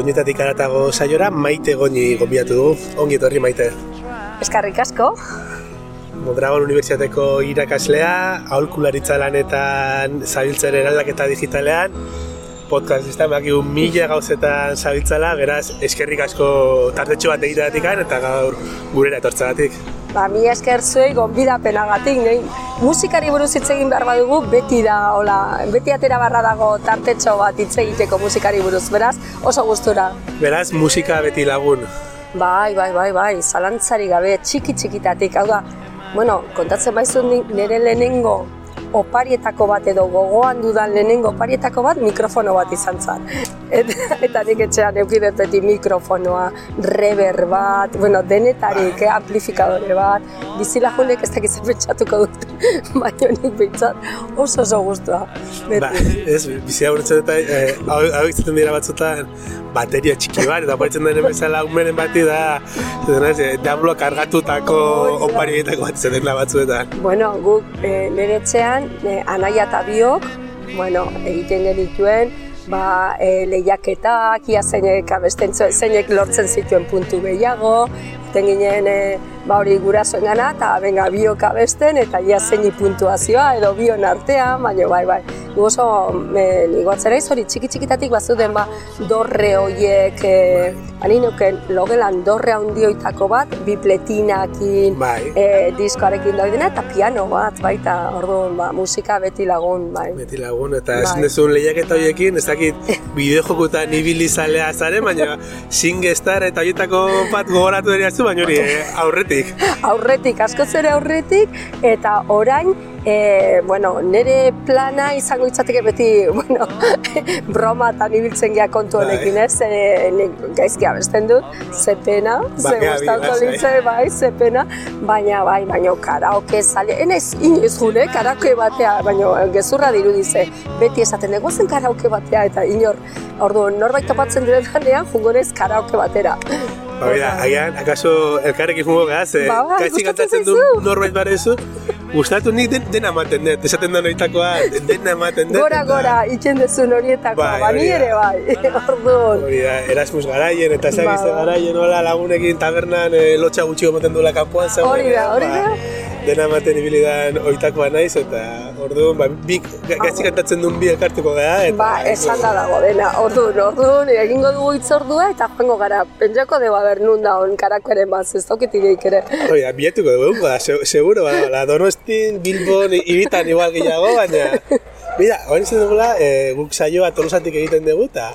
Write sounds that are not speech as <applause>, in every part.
doinetatik aratago saiora maite goni gombiatu dugu. Ongi etorri maite. Eskarrik asko. Mondragon Unibertsitateko irakaslea, aholkularitza lanetan zabiltzen eraldaketa digitalean, podcast sistemak mila gauzetan zabiltzala, beraz, eskerrik asko tartetxo bat egiteatik eta gaur gurera etortzagatik. Ba, mi esker zuei gonbidapenagatik, nahi musikari buruz hitz egin behar badugu, beti da, hola, beti atera barra dago tartetxo bat hitz egiteko musikari buruz, beraz, oso gustura. Beraz, musika beti lagun. Bai, bai, bai, bai, zalantzari gabe, txiki txikitatik, hau da, bueno, kontatzen baizu nire lehenengo oparietako bat edo gogoan dudan lehenengo oparietako bat mikrofono bat izan zen. <laughs> Eta, eta nik etxean eukidet beti mikrofonoa, rever bat, bueno, denetarik, eh, amplifikadore bat, bizilagunek ez dakitzen pentsatuko dut, <laughs> baina nik bintzat oso oso guztua. Ba, ez, bizia horretzen eta eh, hau, hau izaten dira batzutan bateria txiki bat, eta baitzen denen bezala umeren bati da, zenaz, eh, dablo kargatutako oparietako bat zen da batzuetan. Bueno, guk eh, nire etxean, eh, anaia eta biok, bueno, egiten genituen, ba, e, lehiaketak, ia zeinek abesten zeinek lortzen zituen puntu gehiago, eten ginen e, ba hori gurasoen gana, eta benga biok abesten, eta ia zeini puntuazioa, edo bion artean, baina bai, bai. Gu oso, me, nigo hori txiki txikitatik bazuten ba, dorre hoiek, e, ani nuken logelan dorre handioitako bat, bi pletinakin, bai. e, diskoarekin doidena, eta piano bat, baita, orduan, ba, musika beti lagun, bai. Beti lagun, eta bai. esan dezun lehiaketa horiekin, ez dakit bideo jokutan ibili zalea zaren, baina SingStar eta horietako bat gogoratu dira baina hori eh, aurretik. Aurretik, <laughs> asko zere aurretik, eta orain, e, bueno, nire plana izango itzateke beti, <laughs> bueno, <laughs> broma eta nibiltzen gea kontu Bai. honekin ez, e, nik gaizki abesten dut, ze pena, ze Bakea gustatuko lasai. litze, bai, ze pena, baina, bai, baina karaoke zale, enez inoiz june, karaoke batea, baina gezurra dirudize, beti esaten dugu zen karaoke batea, eta inor, ordu, norbait topatzen direnean, jungo naiz karaoke batera. Ba, bera, agian, akaso elkarrekin jungo gehaz, eh, Ba, bai, gaitzik gustatzen kantatzen du norbait barezu, gustatu nik den, dena ematen dut, esaten da noitakoa, dena ematen dut. Gora, gora, itxen dezun horietako, Bai, ba, ni hori da. ere bai, <laughs> orduan. Hori da, Erasmus garaien eta ezagizte Ba, ba. garaien hola lagunekin tabernan e, lotxa gutxi ematen duela kanpoan. Hori da, hori da. Dena ematen ibili dan oitakoa naiz eta orduan, ba, bik gaitzik kantatzen duen bi elkartuko gara. Eta, Ba, esan da dago dena, orduan, orduan, egingo dugu itzordua eta joango gara, pentsako dugu haber nun da hon karakoaren bat, ez dauket ideik ere. Hori da, bietuko dugu, ba, se- seguro, ba, la Donostin, Bilbon, Ibitan igual gehiago, baina... Mira, hori zen dugula, e, guk saioa tolosatik egiten dugu, eta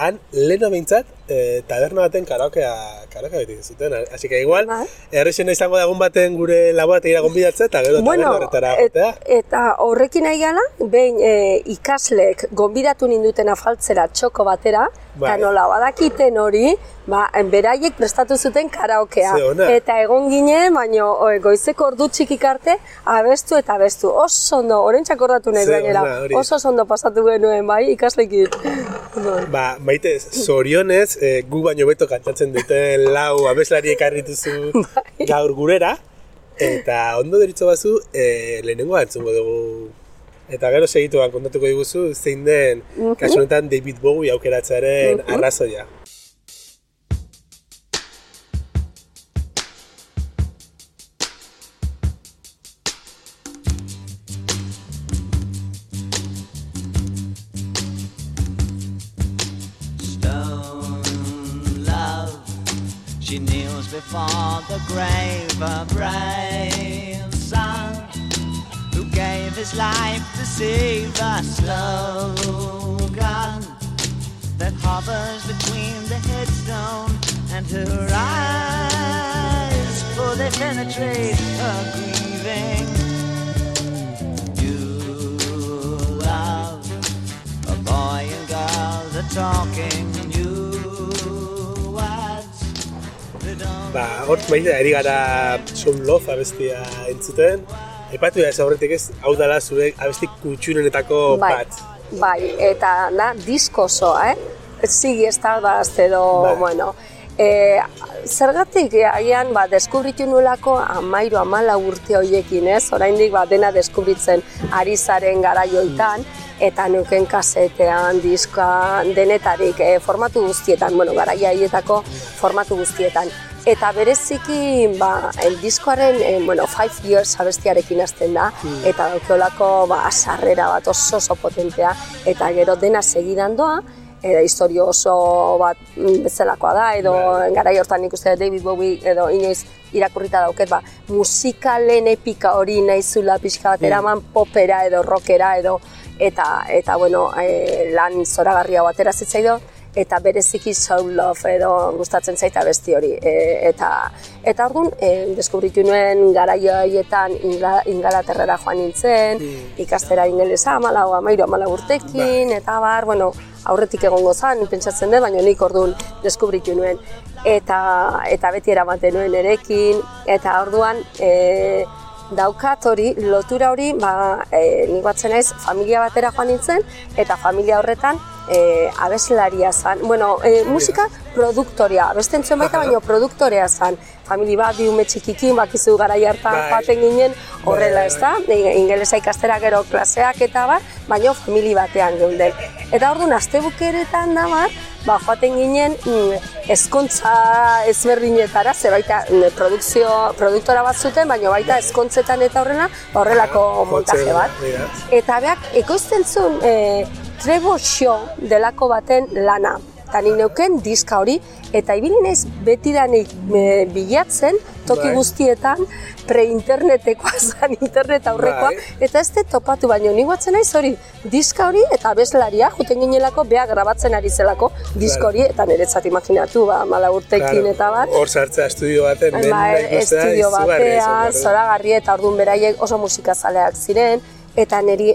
han leheno behintzat, e, taberna baten karaokea, karaokea beti zuten. Así que igual, Bai. errexena izango da egun baten gure laborategira gonbidatzea, eta gero taberna horretara et- eta horrekin nahi gala, behin e, ikasleek gonbidatu ninduten afaltzera txoko batera, Bai. eta nola badakiten hori, ba, beraiek prestatu zuten karaokea. Eta egon ginen, baino o, goizeko ordu txikik arte, abestu eta abestu. Oso ondo, orentxak ordatu nahi gainera. Oso ondo pasatu genuen, bai, ikaslekin. <laughs> Ba, maite, zorionez, e, gu baino beto kantatzen duten lau abeslari ekarrituzu <laughs> Bai. gaur gurera, eta ondo deritzo bazu, e, lehenengo antzungo dugu. Eta gero segituan kontatuko diguzu, zein den, Mhm. kasu honetan David Bowie aukeratzearen arrazoia. A slogan that hovers between the headstone and her eyes, for they penetrate her grieving. You love a boy and girl, the talking new words. Ba, hor maite, ari gara Some Love abestia entzuten. Epatu da ez aurretik ez, hau dala zure abesti kutxunenetako bai, bat. bai, eta da, disko osoa, eh? Ziggy Stardust edo, Bai. bueno, E, zergatik e, agian ba, deskubritu nulako amairu amala urte horiekin, ez? Oraindik ba, dena deskubritzen ari zaren garaioitan, eta nuken kasetean, diska, denetarik, e, formatu guztietan, bueno, garaia haietako formatu guztietan. Eta bereziki, ba, el diskoaren, e, bueno, Five Years abestiarekin hasten da, eta daukeolako, ba, sarrera bat oso oso potentea, eta gero dena segidan doa, edo historio oso bat mm, bezalakoa da, edo Bai. garai hortan nik uste David Bowie edo inoiz irakurrita dauket, ba, musikalen epika hori naizula pixka bat Mm. eraman popera edo rockera edo eta eta bueno, e, lan zoragarria batera zitzaido eta bereziki Soul Love edo gustatzen zaita besti hori. E, eta eta orduan e, deskubritu nuen garaio haietan Ingla, Ingalaterrara joan nintzen, Mm. ikastera ingelesa, amalau, amairu, amalau urtekin, eta bar, bueno, aurretik egongo zan, pentsatzen dut, baina nik orduan deskubritu nuen. Eta, eta beti eramaten nuen erekin, eta orduan e, daukat hori, lotura hori, ba, e, nik batzen naiz, familia batera joan nintzen, eta familia horretan e, abeslaria zan. Bueno, e, musika produktorea, beste entzuen baita, Aha. baina <laughs> produktorea zan. Famili bat, bi ume txikikin, bakizu gara hartan Bai. joaten ginen, horrela Bai, ez da, ingelesa ikastera gero klaseak eta bar, baina famili batean geunden. Eta orduan, astebukeretan da bar, ba, joaten ginen mm, ezkontza ezberdinetara, ze baita mm, produkzio, produktora bat zuten, baina baita ezkontzetan eta horrela, ba, horrelako montaje bat. Eta beak, ekoizten zuen e, Trevor Show delako baten lana. Eta ni neuken diska hori, eta ibili naiz betidanik e, bilatzen, toki Bai. guztietan, pre-internetekoa <laughs> zen, internet aurrekoa, Bai. eta ez dut topatu baino, ni guatzen naiz hori, diska hori eta abeslaria, juten ginelako, bea grabatzen ari zelako, disko hori, eta niretzat imaginatu, ba, mala urtekin Claro, eta bat. Hor sartzea estudio baten, Ba, dena ikustea, estudio batean, zoragarri eta orduan beraiek oso musikazaleak ziren, eta niri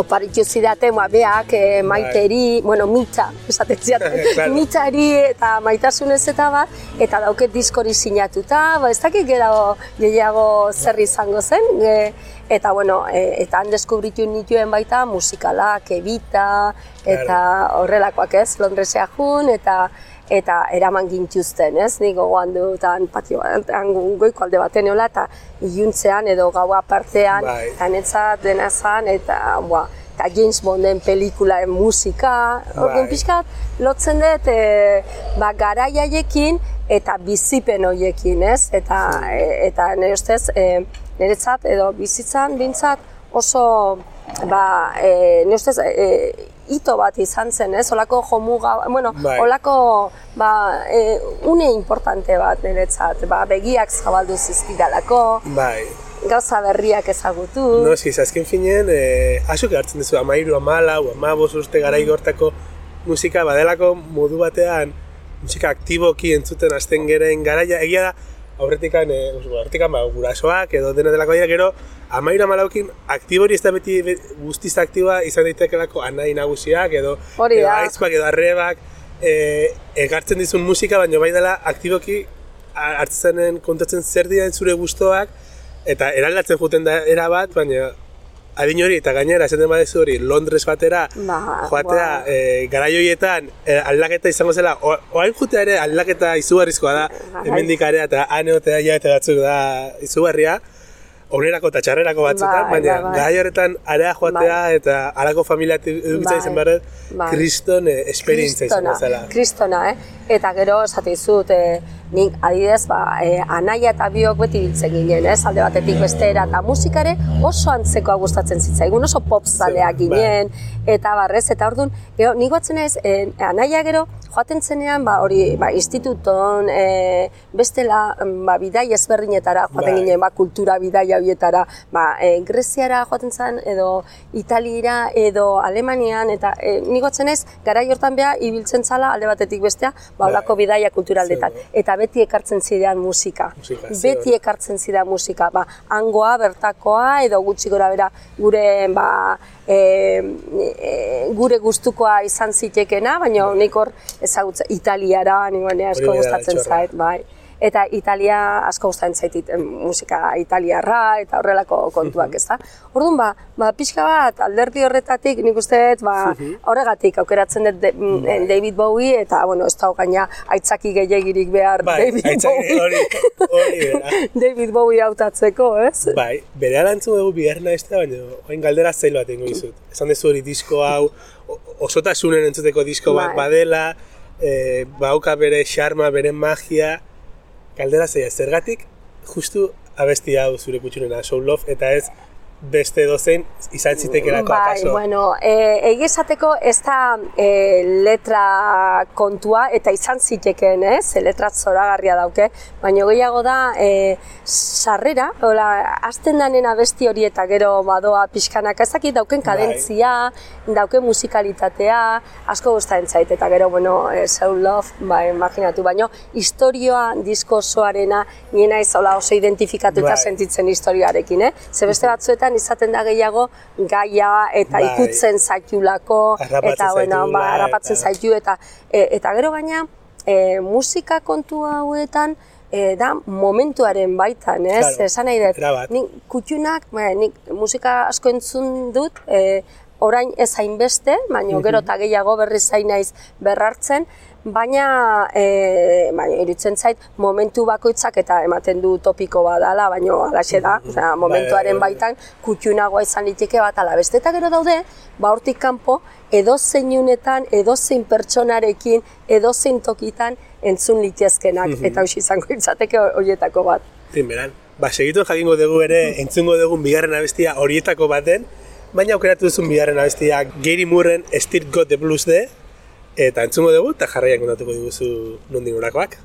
oparitu zidaten, ba, beak, e, maiteri, bueno, mitza, <laughs> esaten zidaten, <laughs> Claro. mitzari eta maitasunez eta bat, eta dauket diskori sinatuta, ba, ez dakit gero gehiago zer izango zen, e, eta bueno, e, eta han deskubritu nituen baita musikalak, Evita, eta horrelakoak ez, Londresea jun, eta eta eraman gintuzten, ez? Nik gogoan dutan patio batean goiko alde baten eola, eta iluntzean edo gaua partean, Bai. eta netzat dena zan, eta, boa, eta James Bonden pelikulaen musika, orduan Bai. pixkat, lotzen dut, e, ba, garaiaiekin eta bizipen horiekin, ez? Eta, e, eta nire ustez, e, niretzat edo bizitzan bintzat oso, ba, e, nire ustez, e, hito bat izan zen, ez? Olako jomuga, bueno, Bai. olako, ba, e, une importante bat niretzat, ba, begiak zabaldu zizkidalako, Bai. gauza berriak ezagutu. No, eskiz, azken finean, eh, asuk hartzen duzu, amairu, amalau, amabos urte garai gortako musika badelako modu batean, musika aktiboki entzuten hasten geren garaia, egia da, aurretikan, eh, oso, aurretikan ba, gurasoak edo dena delako dira, gero, amairu amalaukin, aktibori ez da beti be- guztiz aktiboa izan daitekelako anai nagusiak, edo, Hori edo aizpak, edo arrebak, eh, egartzen dizun musika, baina bai dela aktiboki hartzenen kontatzen zer diren zure gustoak, eta eraldatzen juten da era bat, baina adin hori eta gainera esaten badezu hori Londres batera Ba, joatea ba. e, garai horietan e, aldaketa izango zela o- orain jutea ere aldaketa izugarrizkoa da Bai. hemendik area eta han egotea ja eta batzuk da izugarria onerako eta txarrerako batzutan, Bai, baina bai, bai. horretan area joatea eta halako familia edukitzen Bai, izan behar bai. kriston e, esperientzia Kristona, zela. kristona, eh? Eta gero esate dizut, eh, nik adidez, ba, eh, anaia eta biok beti biltzen ginen, ez? Alde batetik bestera eta musikare oso antzekoa gustatzen zitzaigun, oso pop zaleak Bai. ginen, eta barrez, eta orduan, gero, nik batzen ez, eh, anaia gero, joaten zenean, ba, hori, ba, instituton, eh, bestela, mm, ba, bidai ezberdinetara joaten Bai. ginen, ba, kultura bidaia horietara, ba, e, Greziara joaten zen, edo Italiara, edo Alemanian, eta e, nigotzen ez, garai hortan beha, ibiltzen zala alde batetik bestea, ba, Bai. olako bidaia kulturaldetan. Eta beti ekartzen zidean musika. Musika, beti ekartzen zidean musika. Ba, hangoa, bertakoa, edo gutxi gora bera, gure, ba, e, e, gure gustukoa izan zitekena, baina nik hor ezagutza Italiara, baina asko Hori gustatzen zait, bai. Eta Italia asko gustatzen zaitit musika italiarra eta horrelako kontuak, ezta? Orduan ba, ba pixka bat alderdi horretatik nik uste dut ba horregatik aukeratzen dut Bai. David Bowie eta bueno, ez da gaina aitzaki gehiagirik behar Bai, David aitzaki hori, Bowie. hori bera. <laughs> David Bowie hautatzeko, ez? Bai, bere alantzun dugu bigarren abestia, baina oain galdera zailo bat ingo dizut. Esan dezu hori disko hau, osotasunen entzuteko disko bat Bai. badela, e, bauka bere xarma, bere magia, galdera zaila, zergatik justu abesti hau zure kutxunena, Soul Love, eta ez beste dozein izan zitekelako Bai, akaso. bueno, e, egi esateko ez da e, letra kontua eta izan zitekeen, ez? Letra zoragarria dauke, baina gehiago da e, sarrera, hola, azten danen abesti hori eta gero badoa pixkanak ezakit dauken Bai. kadentzia, dauken musikalitatea, asko gustatzen zait eta gero, bueno, e, Soul Love, ba, imaginatu, baino historioa disko osoarena niena ez hola oso identifikatuta Bai. sentitzen historioarekin, eh? Ze beste batzuetan izaten da gehiago gaia eta Bai. ikutzen zaitulako eta bueno, ba, harrapatzen zaitu eta e, eta gero gaina e, musika kontu hauetan e, da momentuaren baitan, ez? Claro, Esan nahi dut, nik kutxunak, ba, nik musika asko entzun dut, e, orain ez hainbeste, baina gero eta gehiago berriz zain naiz berrartzen, baina, e, baina iruditzen zait momentu bakoitzak eta ematen du topiko badala, baina alaxe da, osea, momentuaren bai, bai. baitan kutxunagoa izan liteke bat ala beste. Eta gero daude, ba hortik kanpo edozein unetan, edozein pertsonarekin, edozein tokitan entzun litezkenak, eta hausi izango litzateke horietako bat. Zin, beran. Ba, segitu jakingo dugu ere, entzungo dugun bigarren abestia horietako baten, baina aukeratu duzun bigarren abestia Gary Moorren Still Got the Blues de, eta entzungo dugu, eta jarraian kontatuko diguzu nondik norakoak.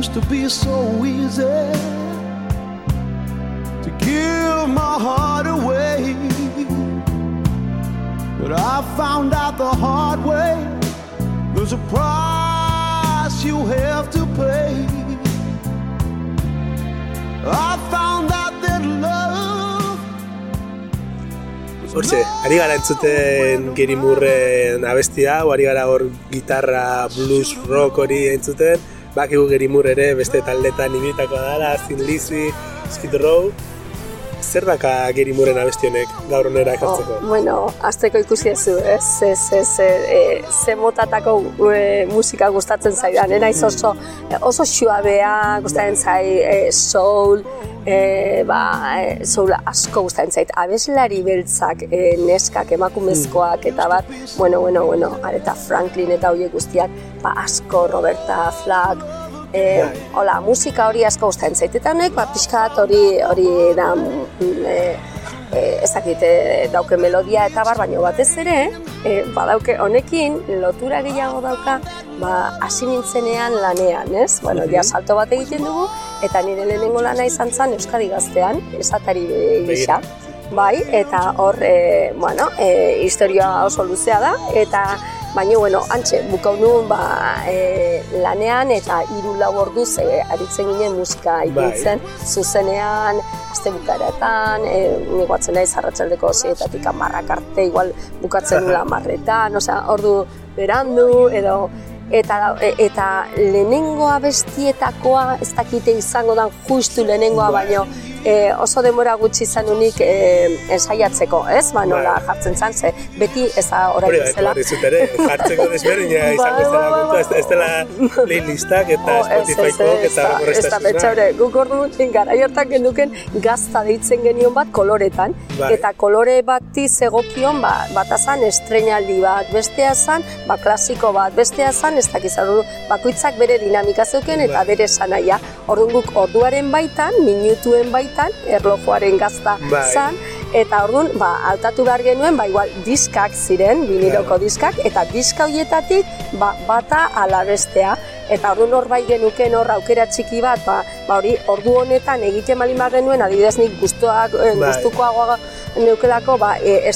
used to be so easy price you have to pay. I found out that love Hortxe, ari gara entzuten Gary Moorren abestia, hau ari gara hor gitarra, blues, rock hori entzuten, bakigu Moore ere beste taldetan imitako dara, Thin Lizzy, Skid Row, zer daka Gary Moorren abesti honek gaur onera ekartzeko? Oh, bueno, azteko ikusi ezu, ez? Ze, ze, ze, e, ze motatako e, musika gustatzen zaidan, eh? naiz oso, oso suabea, gustatzen zai, e, soul, e, ba, e, soul asko gustatzen zait. Abeslari beltzak, e, neskak, emakumezkoak, eta bat, bueno, bueno, bueno, areta Franklin eta horiek guztiak, ba, asko, Roberta Flack, E, hola, musika hori asko gustatzen zait. Eta honek, ba, pixka bat hori, hori da, mm, e, e, ez dakit, e, dauke melodia eta bar, baina batez ere, e, badauke honekin lotura gehiago dauka, ba, hasi nintzenean lanean, ez? Bueno, ja salto bat egiten dugu, eta nire lehenengo lana izan zen Euskadi gaztean, esatari gisa. Bai, eta hor, e, bueno, e, historia oso luzea da, eta baina, bueno, antxe, bukau nuen ba, e, lanean eta hiru lau orduz e, aritzen ginen musika ipintzen, zuzenean, aste bukaretan, e, nik batzen naiz arratsaldeko zeietatik amarrak arte, igual bukatzen nula <laughs> amarretan, osea, ordu berandu, edo eta e, eta lehenengo abestietakoa ez dakite izango da justu lehenengoa Bai. baino e, oso denbora gutxi izan unik e, ensaiatzeko, ez? Ba, nola Bai. jartzen zan, ze beti ez da Hori orain da, bezala. hori zut ere, jartzeko desberdina <laughs> izango ez Bai, dela bai, kontua, ez- ez dela playlistak eta Oh, ez, ez, Spotifyko ez, eta da- ez da horreztasuna. betxaure, guk orduan gara hortan genuken gazta deitzen genion bat koloretan, Bai. eta kolore bati zegokion ba, bata zan estreinaldi bat, bestea zan ba, klasiko bat, bestea zan ez dakiz ordu, bakoitzak bere dinamika zeuken eta Bai. bere sanaia. Orduan guk orduaren baitan, minutuen baitan, erlojuaren gazta Bai. zan, eta orduan, ba, altatu behar genuen, ba, igual, diskak ziren, viniloko Claro. diskak, eta diska horietatik, ba, bata ala bestea. Eta hor bai genuken hor aukera txiki bat, ba, ba hori ordu honetan egiten bali genuen, adibidez nik gustuak, eh, Bai. gustukoagoa neukelako ba, e,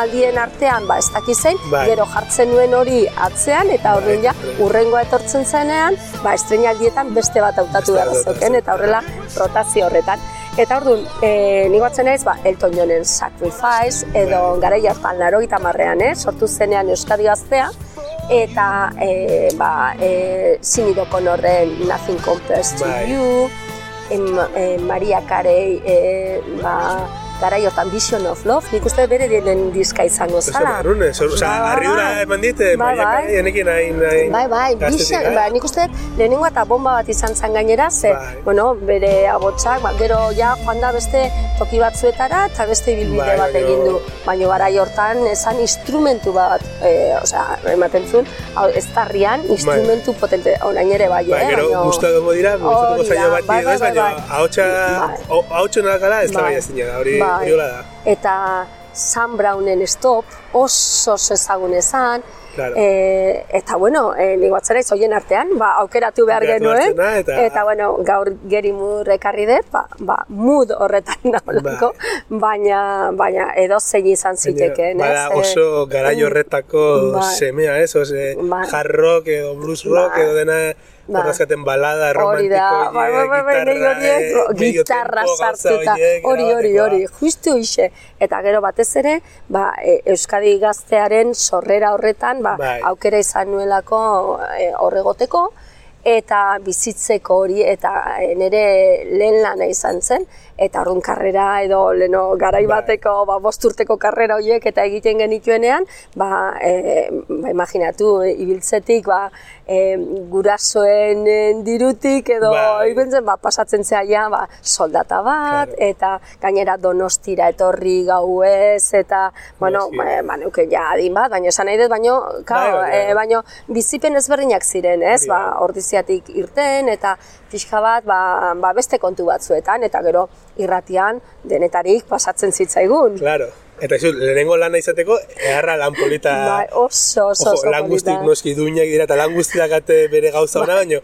aldien artean ba, ez dakizein, Bai. gero jartzen nuen hori atzean, eta Bai, ja, urrengoa etortzen zenean, ba, estreinaldietan beste bat hautatu behar bat eta horrela rotazio horretan. Eta orduan, e, nik batzen naiz, ba, Elton Johnen Sacrifice, edo Bai. garai hartan laro marrean, eh, sortu zenean Euskadi gaztea, eta e, ba, e, Sinido Konorren Nothing Compares to Bai. You, em, e, Maria Carey, e, ba, garai hortan Vision of Love, nik uste bere diren diska izango Oso zara. marrune, oza, Bai, harridura bai. eman dite, Bai, bai. Enekin hain, hain Bai, bai, Vision, ba, nik uste lehenengo eta bomba bat izan zen gainera, ze, Bai. bueno, bere abotsak, ba, gero ja joan da beste toki batzuetara eta beste ibilbide Bai, bat egin du. Baina garai hortan esan instrumentu bat, e, osea, ematen zuen, ez tarrian, instrumentu potente, orain ere bai, Bai, eh? gero egongo dira, gustatuko Hori da, zaio bat bai, bai, ez, bai, baina bai. ahotsa, Bai. oh, ahotsa nakala ez da Bai. bai ezina da, hori Bai. hori hola da. Eta Sam Brownen Stop oso ezagun ezan, Claro. E, eta bueno, e, nik batzera hoien artean, ba, aukeratu behar genuen, eta- eta bueno, gaur Geri Moore ekarri dut, ba, ba, mood horretan <laughs> naholako, baina, baina edo zein izan zitekeen, ez? Bada E, oso garai horretako Bai. semea, ez? Ose, Bai. hard rock edo blues rock Bai. edo dena Bai. ordezkaten balada Hori romantiko, bai, bai, bai, bai, horiek, gitarra sartuta, hori, hori, hori, justu hoxe. Eta gero batez ere, ba, e, Euskadi gaztearen sorrera horretan, ba, Bai. aukera izan nuelako e, horregoteko, eta bizitzeko hori, eta e, nire lehen lana izan zen, eta orduan karrera edo leno garai Bai. bateko, ba, bost urteko karrera horiek eta egiten genituenean, ba, e, ba imaginatu, e, ibiltzetik, ba, e, gurasoen dirutik edo Bai. ibentzen, ba, pasatzen zeaia, ba, soldata bat, Claro. eta gainera donostira etorri gauez, eta, bueno, ba, ba, neuke ja adin bat, baina esan nahi dut, baino, kao, Bai, bai, e, baino, bizipen ezberdinak ziren, ez, ba, ordiziatik irten, eta pixka bat, ba, ba, beste kontu batzuetan, eta gero irratian denetarik pasatzen zitzaigun. Claro. Eta izu, lehenengo lana izateko, eharra lan polita... Bai, oso, oso, Ojo, oso lan guztik noski duinak dira eta lan guztiak bere gauza ona, baina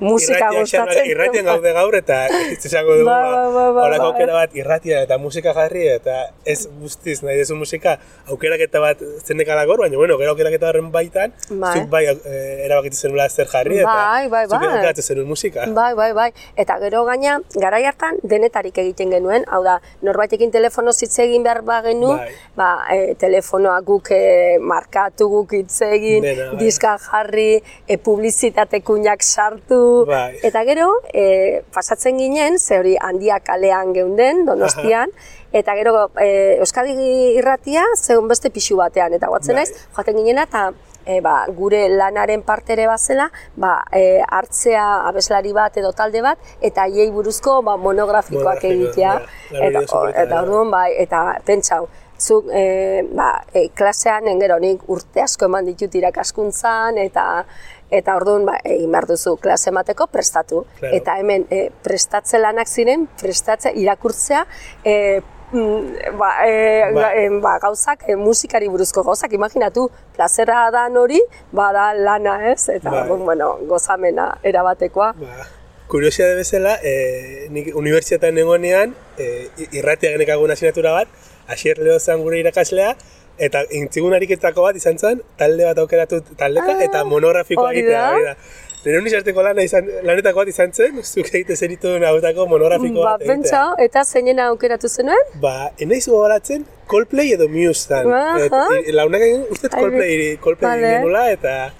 Musika gustatzen. Irratian gaude gaur eta <laughs> ez esango dugu, bai, bai, bai, horako bai. aukera bat irratian eta musika jarri eta ez guztiz nahi dezu musika aukeraketa bat zenekala gor, baina bueno, gero aukeraketa horren baitan, Bai. zuk bai eh, erabakitu zenula zer jarri eta Bai, bai, zuk bai. aukeratzen zenuen musika. Bai, bai, bai. Eta gero gaina, garai hartan denetarik egiten genuen, hau da, norbaitekin telefono hitz egin behar bagenu, Bai. ba, e, telefonoa guk e, markatu, guk hitz egin, bai. diska jarri, e, publizitate kuñak sartu, Bai. eta gero, e, pasatzen ginen, ze hori handia kalean geunden, donostian, eta gero e, Euskadi irratia zeun beste pixu batean, eta guatzen Bai. naiz, joaten ginena, eta e, ba, gure lanaren partere bazela, ba, e, hartzea abeslari bat edo talde bat, eta haiei buruzko ba, monografikoak Monografikoa, egitea. Lan Eta, eta orduan, bai, eta pentsau, zuk e, ba, e, klasean engero nik urte asko eman ditut irakaskuntzan, eta eta orduan ba, egin behar duzu klase emateko prestatu. Claro. Eta hemen e, prestatze lanak ziren, prestatze irakurtzea, e, mm, ba, e, Ba. e, ba, gauzak, e, musikari buruzko gauzak, imaginatu, plazera dan hori, bada lana ez, eta orduan, bueno, gozamena erabatekoa. Ba, kuriosia bezala, eh, nik unibertsitatean nengoenean, eh, irratia genekagun asignatura bat, Asier Leo zen gure irakaslea, eta intzigun ariketako bat izan zen, talde bat aukeratu taldeka, Ah, eta monografikoa egitea. hori da. Nire unizarteko lana izan, lanetako bat izan zen, zuk egite zenituen hautako monografiko Ba, bat egitea. pentsa, eta zeinena aukeratu zenuen? Ba, enaiz gogoratzen Coldplay edo Muse zen. Aha. Et, launak egin, uste Coldplay, Coldplay vale. eta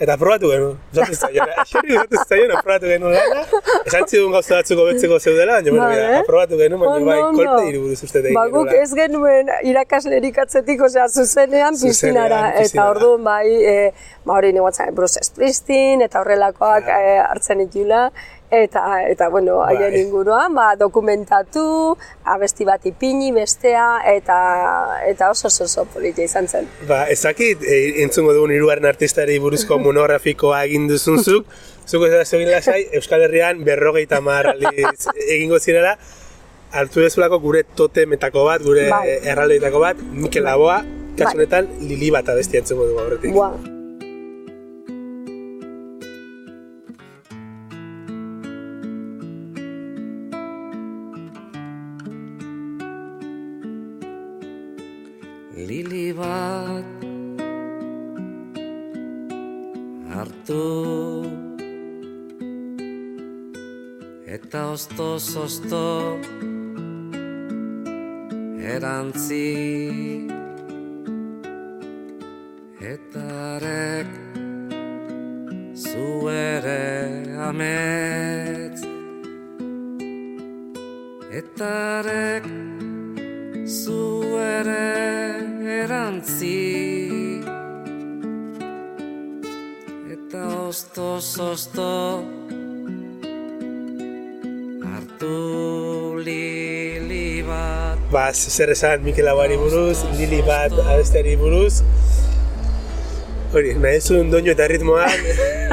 eta aprobatu genuen. Usatu zaiona, xerri usatu zaiona, aprobatu genuen lana. Esan zidun gauza batzuk hobetzeko zeudela, baina bueno, Vale. mira, aprobatu genuen, baina bai, ondo. Coldplay buruz uste egin Ba, guk ez genuen irakaslerik atzetik, osea, zuzenean piztinara. Eta orduan bai, e, ba hori nigoatzen Bruce Springsteen eta horrelakoak Claro. e, hartzen itula. Eta, eta bueno, Bai. haien inguruan, ba, dokumentatu, abesti bat ipini bestea, eta, eta oso oso oso politia izan zen. Ba, ezakit, e, entzungo dugun hirugarren artistari buruzko <laughs> monografikoa egin duzun zuk, zuk ez da zegoen lasai, Euskal Herrian berrogeita hamar aldiz egingo zirela, hartu dezulako gure totemetako bat, gure Bai. erraldoitako bat, Mikel Laboa, kasu Bai. Lili bat abestia entzungo dugu aurretik. Buah. Bat. Hartu. Eta ostoz osto erantzi. Eta arek zu ere ametz osto hartu lili bat. Ba, zer esan Mikel Aguari buruz, Lili bat abesteari buruz. Hori, nahi zuen doinu eta ritmoan,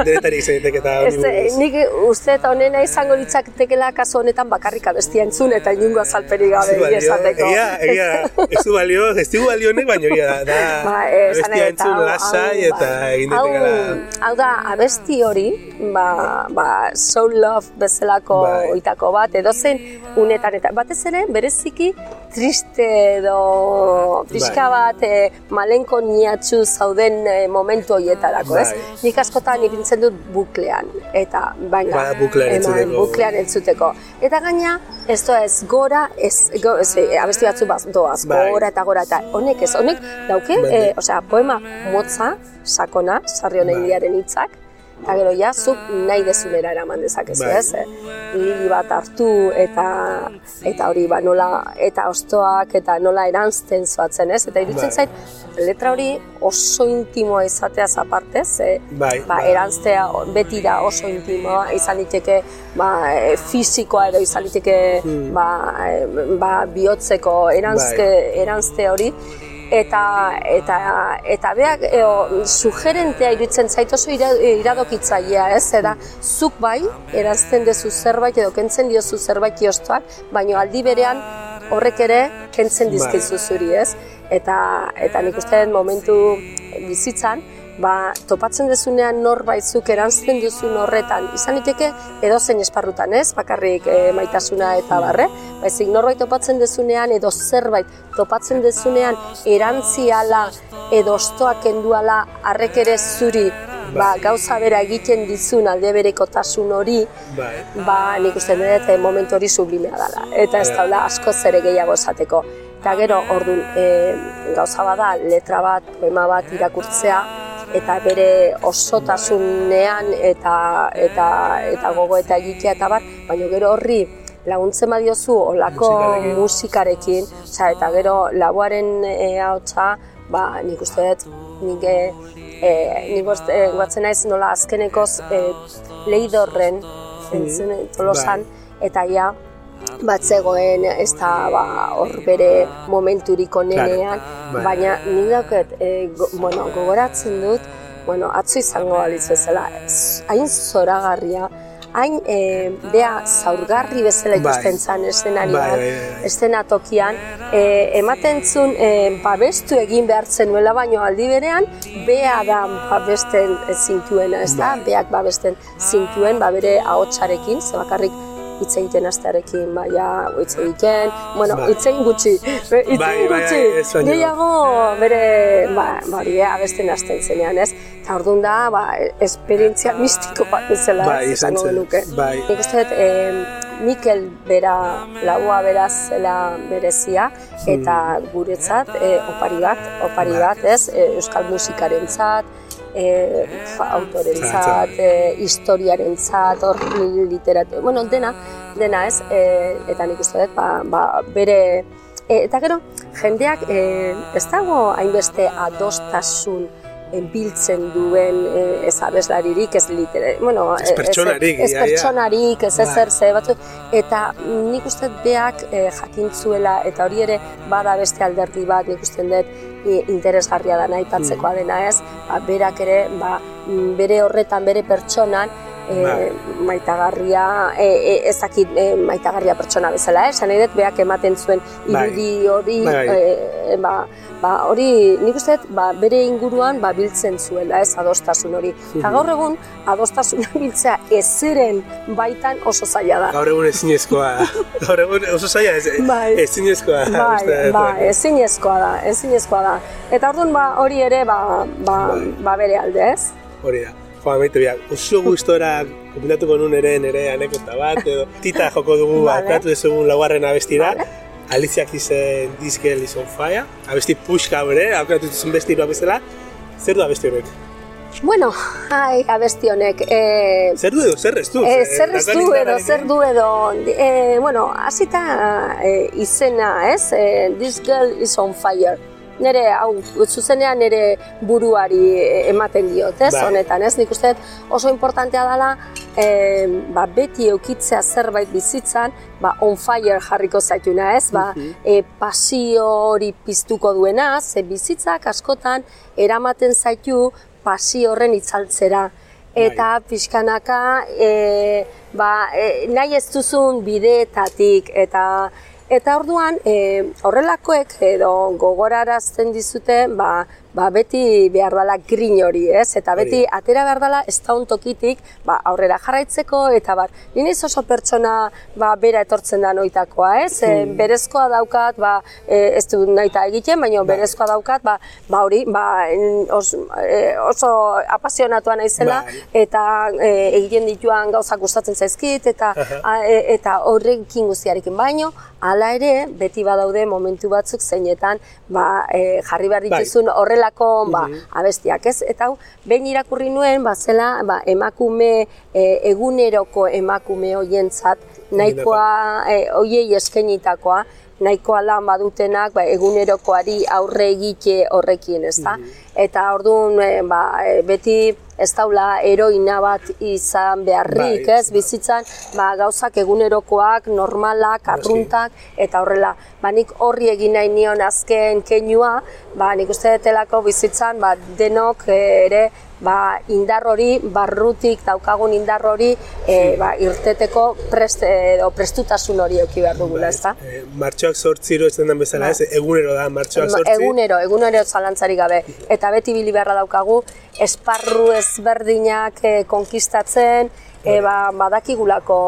denetarik zaitek eta hori Ez, buruz. nik uste eta honena izango litzatekela kasu honetan bakarrik abestia entzun eta inungo azalperik gabe Ez balio, esateko. egia, egia, ez du balio, ez du balio honek, baina egia da, da <laughs> Ba, esan abestia entzun lasai eta bai. egin daitekeela. Hau da, abesti hori, ba, ba, Soul Love bezalako Bai. oitako bat, edo zen unetan, eta batez ere, bereziki triste edo pixka Bai. bat e, malenko niatxu zauden e, momentu horietarako, ez? Bai. Nik askotan ipintzen dut buklean, eta baina, Bada buklean eman, entzuteko. buklean entzuteko. Eta gaina, ez doa ez gora, ez, go, ez eh, abesti batzu baz, doaz, Bai. gora eta gora, eta honek ez, honek dauke, Bai. eh, osea, poema motza, sakona, sarri honen Bai. diaren hitzak, eta gero ja, zuk nahi dezunera eraman dezakezu, Bai. ez? Eh, Lili bat hartu eta eta hori ba nola eta ostoak eta nola erantzten zoatzen, ez? Eta iruditzen Bai. zait letra hori oso intimoa izateaz aparte, ze Bai, ba, bai. erantztea beti da oso intimoa, izan liteke ba, e, fisikoa edo izan liteke Hmm. ba, e, ba, bihotzeko erantzke, Bai. erantzte hori eta eta eta beak eo, sugerentea iruditzen zait oso ira, iradokitzailea, ez? Eta zuk bai erantzten dezu zerbait edo kentzen diozu zerbait kiostoak, baina aldi berean horrek ere kentzen Bai. dizkizu zuri, ez? Eta eta nik uste momentu bizitzan ba, topatzen dezunean norbait zuk erantzten duzun horretan, izan liteke edozein esparrutan ez, bakarrik e, maitasuna eta barre, baizik norbait topatzen dezunean edo zerbait topatzen dezunean erantziala edo ostoak kenduala harrek ere zuri ba, gauza bera egiten dizun alde berekotasun hori, Bai. ba, nik uste dut eh, momentu hori sublimea dela. Eta ez daula askoz ere gehiago esateko. Eta gero, orduan, e, gauza bada, letra bat, poema bat irakurtzea, eta bere osotasunean eta eta eta gogo eta egitea eta bar, baina gero horri laguntzen badiozu olako Musikarekin. osea, eta gero laboaren e, ahotsa, ba, nik uste dut, nik e, nik e, guatzen naiz nola azkenekoz e, leidorren entzun tolosan, eta ja, bat zegoen ez da ba, hor bere momenturik onenean, bai. baina nik dauket, e, go, bueno, gogoratzen dut, bueno, atzo izango balitz bezala, ez- hain zoragarria, hain e, bea zaurgarri bezala Bai. ikusten zan eszenarioan, Bai, eszenatokian, e, ematen zuen e, babestu egin behar zenuela, baino aldi berean, bea da babesten zintuena, ez da? Bai. Beak babesten zintuen, ba bere ahotsarekin, ze bakarrik hitz egiten astearekin, ba, ja, hitz egiten, bueno, hitz egin gutxi, hitz egin gutxi, gehiago bere, ba, ba, hori, eh, abesten hasten zenean, ez? Eta orduan da, ba, esperientzia mistiko bat bezala, Bai, izan zen, genuke. bai. Nik uste dut, eh, Mikel bera, laua bera zela berezia, eta guretzat, eh, opari bat, opari Bai. bat, ez? Eh, euskal musikarentzat, fa- autorentzat, eh, historiarentzat, hor literatura, bueno, dena, dena ez, eh, eta nik uste dut, ba, ba, bere, eh, eta gero, jendeak eh, ez dago hainbeste adostasun biltzen duen eh, ez abeslaririk, ez litera, bueno, Ez pertsonarik, ez, ia. pertsonarik, ez Bai. ezer ze batzu, eta nik uste dut beak eh, jakintzuela, eta hori ere bada beste alderdi bat, nik uste dut i- interesgarria dana aipatzekoa Mm. dena ez, ba, berak ere, ba, mm, bere horretan, bere pertsonan, e, maitagarria, e, e, ez dakit e, maitagarria pertsona bezala, eh? esan nahi dut, beak ematen zuen Bai. irudi hori, Bai. e, ba, ba, hori nik uste ba, bere inguruan ba, biltzen zuela, ez adostasun hori. Eta gaur egun, adostasuna <laughs> biltzea ezeren baitan oso zaila da. Gaur egun ezinezkoa. <laughs> Gaur egun oso zaila ez, Bai. ezinezkoa. Bai, bai, ezinezkoa da, ezinezkoa da. Eta orduan ba, hori ere ba, ba, Bai. ba bere alde, ez? Hori da. Joa, maite biak, oso gustora kombinatuko nun ere nire anekota bat, edo tita joko dugu Vale. aukatu dezugun laugarren abestira. Vale. Alicia izen This Girl is on Fire, abesti puxka bere, aukatu duzun bestiroa bezala. Zer du abesti honek? Bueno, ai, abesti honek, e, Zer du edo, zer ez du? e, zer ez du edo, zer du edo, e, bueno, hasita e, izena, ez? E, This girl is on fire. Nere, hau, zuzenean nere buruari ematen diot, ez? Bai. Honetan, ez? Nik uste oso importantea dela, e, ba, beti eukitzea zerbait bizitzan, ba, on fire jarriko zaituna, ez? Ba, e, pasio hori piztuko duena, ze bizitzak askotan eramaten zaitu pasio horren itzaltzera. Eta pixkanaka, e, ba, e, nahi ez duzun bideetatik, eta Eta orduan, e, horrelakoek edo gogorarazten dizute, ba, ba beti behar dela grin hori, ez? Eta beti Hori. atera behar dela ez daun tokitik, ba, aurrera jarraitzeko, eta bar, nire oso pertsona ba, bera etortzen da noitakoa, ez? E, berezkoa daukat, ba, e, ez du naita egiten, baina berezkoa daukat, ba, ba hori, ba, os, e, oso apasionatua naizela, Bai. eta e, egiten dituan gauzak gustatzen zaizkit, eta, a, e, eta horrekin guztiarekin baino, hala ere, beti badaude momentu batzuk zeinetan ba, e, jarri behar Bai. dituzun horrelako ba, abestiak, ez? Eta hau, behin irakurri nuen, ba, zela ba, emakume, e, eguneroko emakume hoientzat, nahikoa, e, hoiei eskenitakoa, nahikoa lan badutenak ba, egunerokoari aurre egite horrekin, ezta? Eta orduan e, ba, e, beti ez daula heroina bat izan beharrik, Bai. ez? Bizitzan ba, gauzak egunerokoak, normalak, arruntak, eta horrela. Ba, nik horri egin nahi nion azken keinua, ba, nik uste detelako bizitzan ba, denok e, ere ba, indar hori, barrutik daukagun indar hori, e, ba, irteteko prest, edo prestutasun hori euki behar dugula, ezta? Eh, martxoak sortziro ez den bezala, Bai. ez, egunero da martxoak sortzi. Egunero, egunero zalantzarik gabe. Eta beti bili beharra daukagu, esparru ezberdinak eh, konkistatzen, e, ba, badakigulako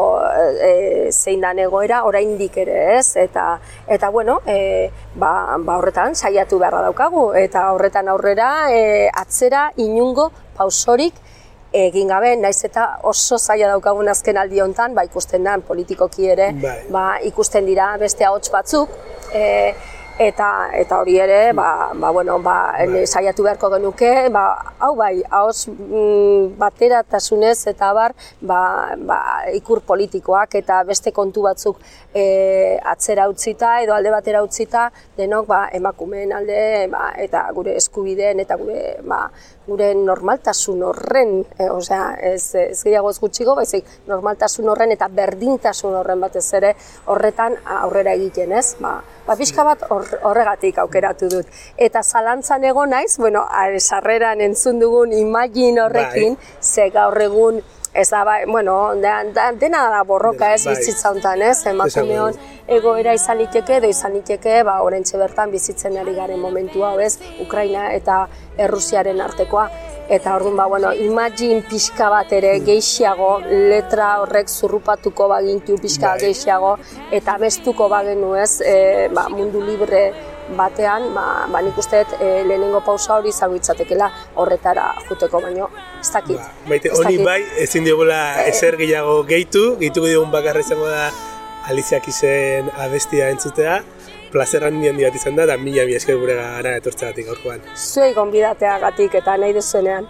e, zein dan egoera, oraindik ere ez, eta, eta bueno, e, ba, ba horretan saiatu beharra daukagu, eta horretan aurrera e, atzera inungo pausorik egin gabe, naiz eta oso zaila daukagun azken aldi hontan, ba ikusten da politikoki ere, Bai. ba, ikusten dira beste ahots batzuk, e, eta eta hori ere, ba, ba, bueno, ba, ne- saiatu beharko genuke, ba, hau bai, ahots mm, bateratasunez eta bar, ba, ba, ikur politikoak eta beste kontu batzuk e, atzera utzita edo alde batera utzita, denok ba, emakumeen alde ba, eta gure eskubideen eta gure ba, gure normaltasun horren, e, osea, ez, ez gehiago ez gutxiko, baizik normaltasun horren eta berdintasun horren batez ere horretan aurrera egiten, ez? Ba, ba pixka bat hor- horregatik aukeratu dut. Eta zalantzan egon naiz, bueno, sarreran entzun dugun imagin horrekin, ze gaur egun ez da, bai, bueno, da, da, dena da borroka ez Bai. bizitza honetan, ez? Emakumeon egoera izan liteke edo izan liteke, ba, oraintxe bertan bizitzen ari garen momentu hau, ez? Ukraina eta Errusiaren artekoa. Eta orduan, ba, bueno, imagine pixka bat ere gehiago, letra horrek zurrupatuko bagintu pixka Bai. gehiago, eta bestuko bagenu ez, e, ba, mundu libre batean, ba, ba nik uste dut e, lehenengo pausa hori izango horretara juteko, baino ez dakit. Ba, maite, Ez honi bai, ezin diogula ezer gehiago gehitu, gehituko diogun bakarra izango da Aliziak izen abestia entzutea, plazer handi handi bat izan da, eta mila mila esker gure gara etortzeagatik gaurkoan. Zuei gonbidateagatik eta nahi duzuenean.